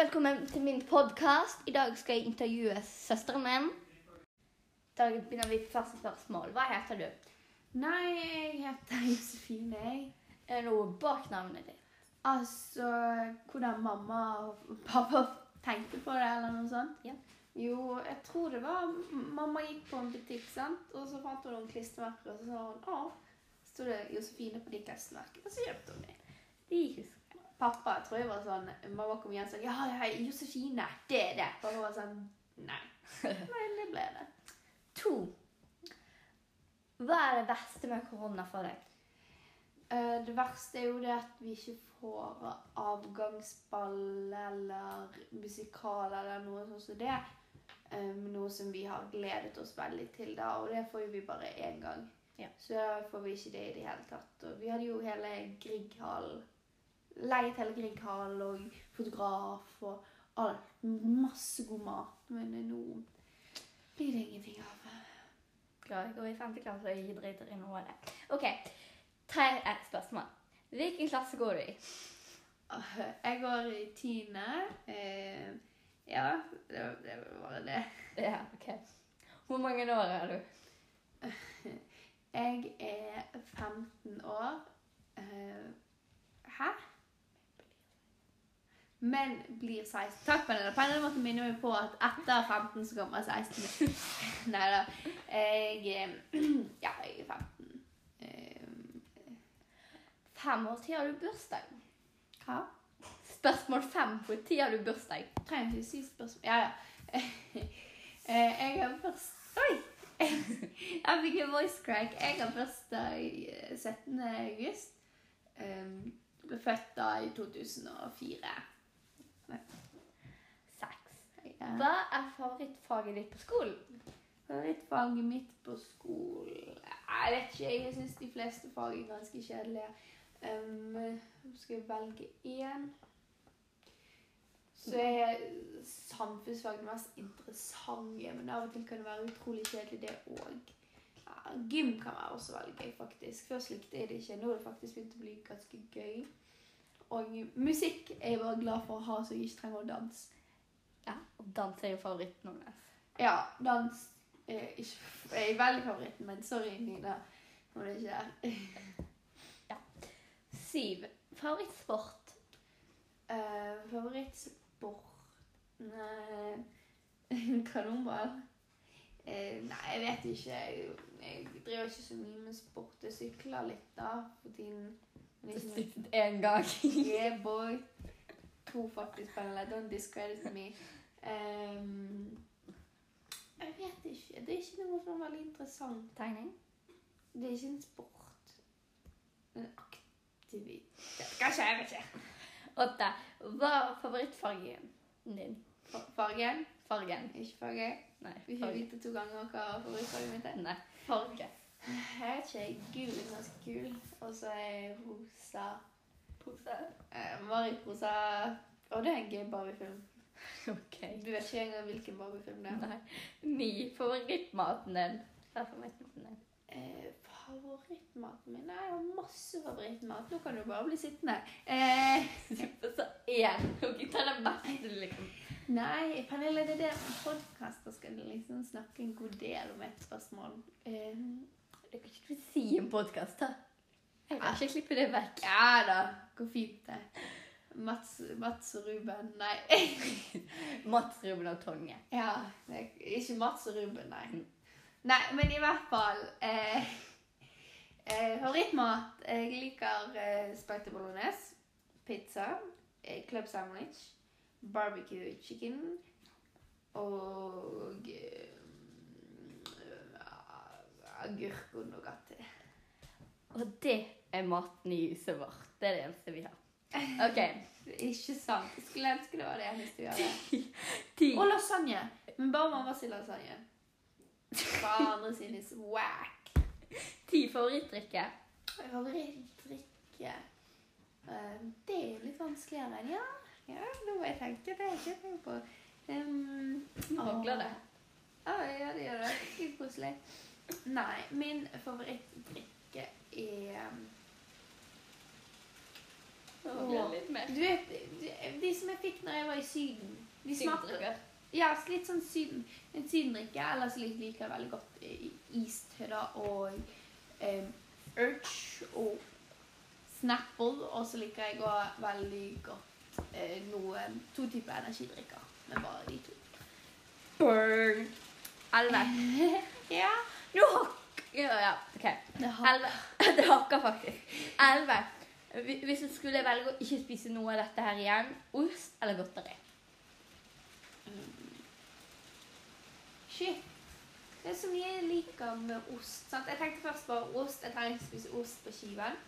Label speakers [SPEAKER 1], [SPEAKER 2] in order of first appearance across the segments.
[SPEAKER 1] velkommen til min podkast. I dag skal jeg intervjue søsteren min. Da begynner vi på første spørsmål. Hva heter du?
[SPEAKER 2] Nei, jeg heter Josefine. jeg.
[SPEAKER 1] Er det noe bak navnet ditt?
[SPEAKER 2] Altså hvordan mamma og pappa tenkte på det, eller noe sånt.
[SPEAKER 1] Ja.
[SPEAKER 2] Jo, jeg tror det var Mamma gikk på en butikk, sant? og så fant hun noen klistremerker, og så sa hun å, sto det Josefine på de klistremerkene, og så hjalp hun dem.
[SPEAKER 1] De husker
[SPEAKER 2] Pappa tror jeg var sånn Mamma kom igjen sa ja, ja, Josefine, det er det. Pappa var sånn nei. Men det ble det.
[SPEAKER 1] To. Hva er det verste med korona for deg?
[SPEAKER 2] Eh, Det verste er jo det at vi ikke får avgangsball eller musikal eller noe sånt som det. Um, noe som vi har gledet oss veldig til da, og det får jo vi bare én gang.
[SPEAKER 1] Ja.
[SPEAKER 2] Så får vi ikke det i det hele tatt. Og vi hadde jo hele Grieghallen. Leid hele Grieghallen og fotograf og alt. Masse god mat. Men nå blir det ingenting av.
[SPEAKER 1] Glad jeg går i femte klasse og ikke driter i noe av det. OK. Tre spørsmål. Hvilken klasse går du i?
[SPEAKER 2] Jeg går i tiende. Eh, ja, det var, det var bare det.
[SPEAKER 1] Ja, OK. Hvor mange år er du?
[SPEAKER 2] Jeg er 15 år. Eh, hæ? Men blir 16. Takk, Pernille. Pernille minne meg på at etter 15 så kommer 16. Nei da. Jeg eh, Ja, jeg er 15. Eh,
[SPEAKER 1] Fem år til har du bursdag.
[SPEAKER 2] hva?
[SPEAKER 1] Spørsmål fem. Når har du bursdag?
[SPEAKER 2] Trenger ikke si spørsmål Ja, ja. Eh, Jeg har først Oi! Jeg fikk en voice crack. Jeg har bursdag eh, 17. august. Um, ble født da i 2004.
[SPEAKER 1] Seks.
[SPEAKER 2] Ja.
[SPEAKER 1] Hva er favorittfaget ditt på skolen?
[SPEAKER 2] Favorittfaget mitt på skolen Jeg vet ikke. Jeg syns de fleste fag er ganske kjedelige. Um, skal jeg velge én så er samfunnsfag det mest interessante, men av og til kan det være utrolig kjedelig, det òg. Ja, gym kan være også veldig gøy, faktisk. Først likte jeg det ikke. Nå har det faktisk begynt å bli ganske gøy. Og musikk er jeg bare glad for å ha, så jeg ikke trenger å danse.
[SPEAKER 1] Ja, og dans er jo favoritten hennes.
[SPEAKER 2] Ja, dans er ikke er veldig favoritten, men sorry, Nina. Om det ikke er.
[SPEAKER 1] Siv, Favorittsport?
[SPEAKER 2] Uh, favorittsport Nei Kanonball? Uh, nei, jeg vet ikke. Jeg, jeg driver ikke så mye med sport. Jeg sykler litt da for tiden. Ikke
[SPEAKER 1] én gang.
[SPEAKER 2] Yeah, boy. To faktisk, Pernille. Don't discredit me. Um, jeg vet ikke. Det er ikke noe som er veldig interessant.
[SPEAKER 1] Tegning?
[SPEAKER 2] Det er ikke en sport. En aktivitet Kanskje, jeg vet ikke.
[SPEAKER 1] Åtte. Hva er favorittfargen din?
[SPEAKER 2] Fa- Fargen?
[SPEAKER 1] Fargen.
[SPEAKER 2] Ikke farge.
[SPEAKER 1] Nei,
[SPEAKER 2] Vi har
[SPEAKER 1] ikke
[SPEAKER 2] vite to ganger hva favorittfargen mitt er.
[SPEAKER 1] Nei, farge.
[SPEAKER 2] Jeg vet ikke. Gul er ganske kul. Og så er rosa
[SPEAKER 1] Pose.
[SPEAKER 2] eh, Mariposa Og det er en gøy Barbie-film.
[SPEAKER 1] OK.
[SPEAKER 2] Du vet ikke engang hvilken Barbie-film det er.
[SPEAKER 1] Nei. Ni. Favorittmaten din? Hva er favorittmaten din?
[SPEAKER 2] Eh, favorittmaten min? Nei, Jeg har masse favorittmat. Nå kan du bare bli sittende. Eh,
[SPEAKER 1] Så én. Ok, ta den beste, liksom.
[SPEAKER 2] nei, Pernille, det er det podkaster skal liksom snakke en god del om et spørsmål. Eh,
[SPEAKER 1] Det kan ikke du si i en podkast, da. Jeg kan ikke klippe det vekk.
[SPEAKER 2] ja da, går fint, det. Mats, Mats og Ruben Nei.
[SPEAKER 1] Mats, Ruben og Tonje.
[SPEAKER 2] Ja, ikke Mats og Ruben, nei. Nei, men i hvert fall eh, eh, Favorittmat. Jeg liker eh, spagetti bolognese, pizza, eh, club sandwich, barbecue chicken og eh, agurk og nougatti.
[SPEAKER 1] Og det er maten i huset vårt. Det er det eneste vi har. OK.
[SPEAKER 2] Ikke sant? Jeg skulle ønske det var det eneste vi hadde. Og lasagne. Men bare mamma sin lasagne. Fra andre sin is whack.
[SPEAKER 1] Ti favorittdrikke.
[SPEAKER 2] Favorittdrikke Eh, Det er jo litt vanskeligere. Ja, ja nå må jeg tenke. Det har jeg ikke tenkt på. Um,
[SPEAKER 1] Mangler det?
[SPEAKER 2] Ja, det gjør det. Koselig. Nei, min favorittdrikke er um,
[SPEAKER 1] litt mer.
[SPEAKER 2] Du vet, de- som jeg fikk når jeg var i Syden, de smakte Ja, litt sånn syden, en sydendrikke. Ellers liker jeg veldig godt istødda og um, urge og snapple. Og så liker jeg òg veldig godt uh, noen to typer energidrikker. Men bare de to.
[SPEAKER 1] Burn. Elleve.
[SPEAKER 2] Ja.
[SPEAKER 1] Nå hakker Ja, ja, ok. hakker, Det hakker faktisk. Elleve. Hvis du skulle velge å ikke spise noe av dette her igjen, ost eller godteri?
[SPEAKER 2] Shit. Det er så mye jeg liker med ost. Sant? Jeg tenkte først bare ost. Jeg trenger ikke spise ost på skiven.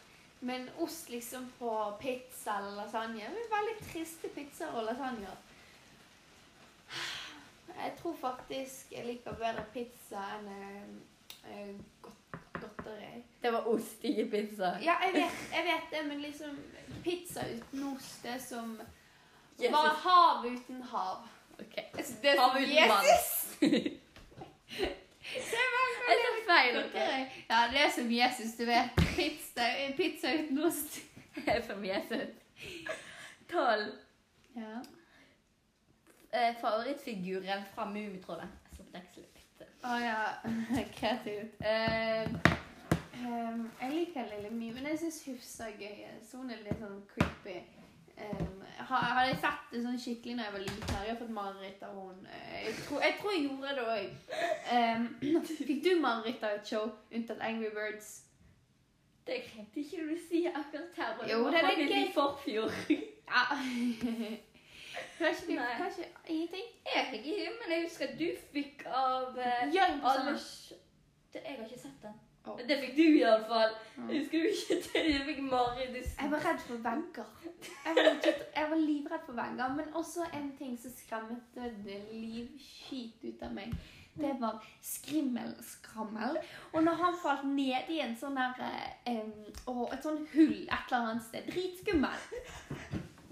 [SPEAKER 2] Men ost liksom på pizza eller lasagne Det er veldig triste pizzaer og lasagner. Jeg tror faktisk jeg liker bedre pizza enn eh, godt, godteri.
[SPEAKER 1] Det var ost, ikke pizza.
[SPEAKER 2] Ja, jeg vet, jeg vet det, men liksom pizza uten ost det er som
[SPEAKER 1] Jesus.
[SPEAKER 2] Bare hav uten hav.
[SPEAKER 1] Ok.
[SPEAKER 2] Det er
[SPEAKER 1] Hav
[SPEAKER 2] som
[SPEAKER 1] uten
[SPEAKER 2] Jesus.
[SPEAKER 1] Jeg så feil, ok?
[SPEAKER 2] Ja, det er som Jesus, du vet. Pizza, pizza uten ost.
[SPEAKER 1] Jeg er som Jesus. Tolv.
[SPEAKER 2] Ja.
[SPEAKER 1] Eh, favorittfiguren fra Mummitrollet. Jeg står på ikke lett.
[SPEAKER 2] Ja, kreativt. Ehm, um, jeg liker Lille My, men jeg syns Hufsa er gøy. Så hun er litt sånn creepy. Um, hadde jeg sett det sånn skikkelig når jeg var liten, hadde jeg fått mareritt av henne. Eh, Jeg, tror- jeg tror jeg gjorde det òg. fikk du mareritt av et show unntatt Angry Birds?
[SPEAKER 1] Det glemte ikke du si akkurat her.
[SPEAKER 2] Jo, det er gøy. Ja. Kanskje du Kanskje ingenting?
[SPEAKER 1] Jeg fikk ikke, men jeg husker at du fikk av
[SPEAKER 2] uh,
[SPEAKER 1] alle Jeg har ikke sett den.
[SPEAKER 2] Oh.
[SPEAKER 1] Det fikk du iallfall.
[SPEAKER 2] Mm.
[SPEAKER 1] Husker du ikke det? Jeg fikk mareritt.
[SPEAKER 2] Jeg var redd for vegger. Jeg var, legit- jeg var livredd for vegger. Men også en ting som skremte det livskit ut av meg. Det var skrimmelskrammel. Og når han falt ned i en sånn der um, Et sånn hull et eller annet sted. Dritskummel.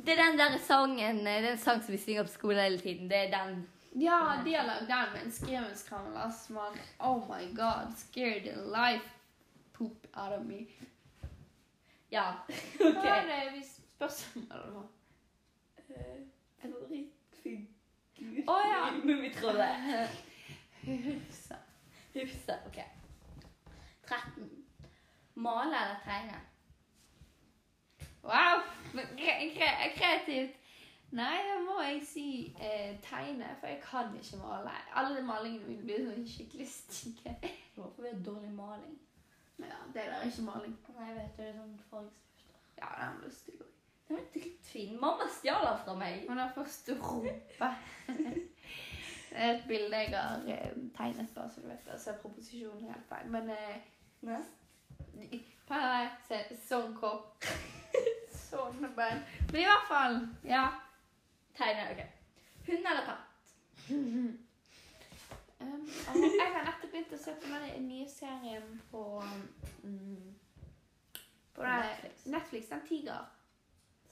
[SPEAKER 1] Det er den der sangen eh, Den sang som vi synger på skolen hele tiden. Det er den.
[SPEAKER 2] Ja, de har lagd den med en skrimmelskrammel. som man. Oh my god. Scared the life poop out of me.
[SPEAKER 1] Ja. ok.
[SPEAKER 2] Hva er det vi spørsmålet om?
[SPEAKER 1] Eh, Favorittfigur
[SPEAKER 2] Å, ja.
[SPEAKER 1] i Mummitrollet.
[SPEAKER 2] Hufsa.
[SPEAKER 1] Hufsa. OK. 13. Male eller tegne?
[SPEAKER 2] Wow! Kreativt. Nei, da må jeg si eh, tegne, for jeg kan ikke male. Alle malingene mine blir sånn skikkelig stygge.
[SPEAKER 1] Hvorfor blir det dårlig maling?
[SPEAKER 2] Ja, det der er ikke maling.
[SPEAKER 1] Nei, vet du, Det er sånn fargestifter.
[SPEAKER 2] Ja, den blir stygg òg.
[SPEAKER 1] Den er drittfin. Mamma stjal den fra meg.
[SPEAKER 2] Hun har først rumpe. Det er et bilde jeg har eh, tegnet, bare så du vet det. Så er proposisjonen helt feil. Men eh, sånn kopp. Sånn bein. Men i hvert fall, ja.
[SPEAKER 1] Tegne. OK. Hund eller katt?
[SPEAKER 2] Um, og jeg har nettopp begynt å se på den nye serien på um, På
[SPEAKER 1] Netflix.
[SPEAKER 2] Netflix, den Tiger.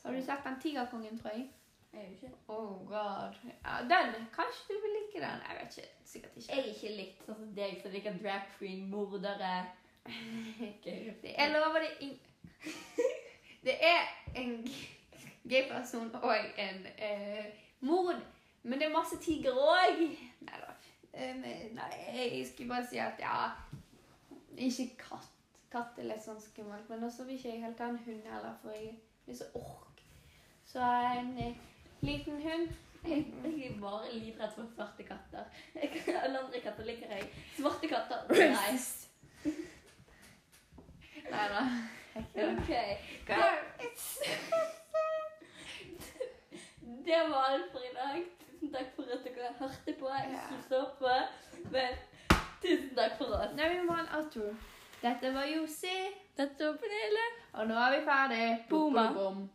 [SPEAKER 2] Har du sett den Tigerkongen, tror jeg?
[SPEAKER 1] Jeg ikke
[SPEAKER 2] Oh god. Ja, den, Kanskje du vil like den. Jeg vet ikke. Sikkert ikke.
[SPEAKER 1] Jeg er ikke likt sånn som deg, som liker drag queen, mordere
[SPEAKER 2] er lover det ing... Det er en gay person og en eh, mord. Men det er masse tiger òg. Nei da. Um, nei, jeg skulle bare si at ja Ikke katt. Katt er litt sånn skummelt. Men også vil ikke jeg helt ha en hund heller, for jeg blir så ork. Så en eh, liten hund
[SPEAKER 1] jeg er bare livredd for svarte katter. Alle andre katter liker jeg. Svarte katter Nei.
[SPEAKER 2] Nei da.
[SPEAKER 1] OK. Det var alt for i dag. Tusen takk for at dere hørte på. Ikke så på. Men tusen takk for oss.
[SPEAKER 2] Nei, vi må ha en outro. Dette var Josi,
[SPEAKER 1] Dette var Pernille.
[SPEAKER 2] og nå er vi ferdig.
[SPEAKER 1] Booma.
[SPEAKER 2] Bom, bom, bom.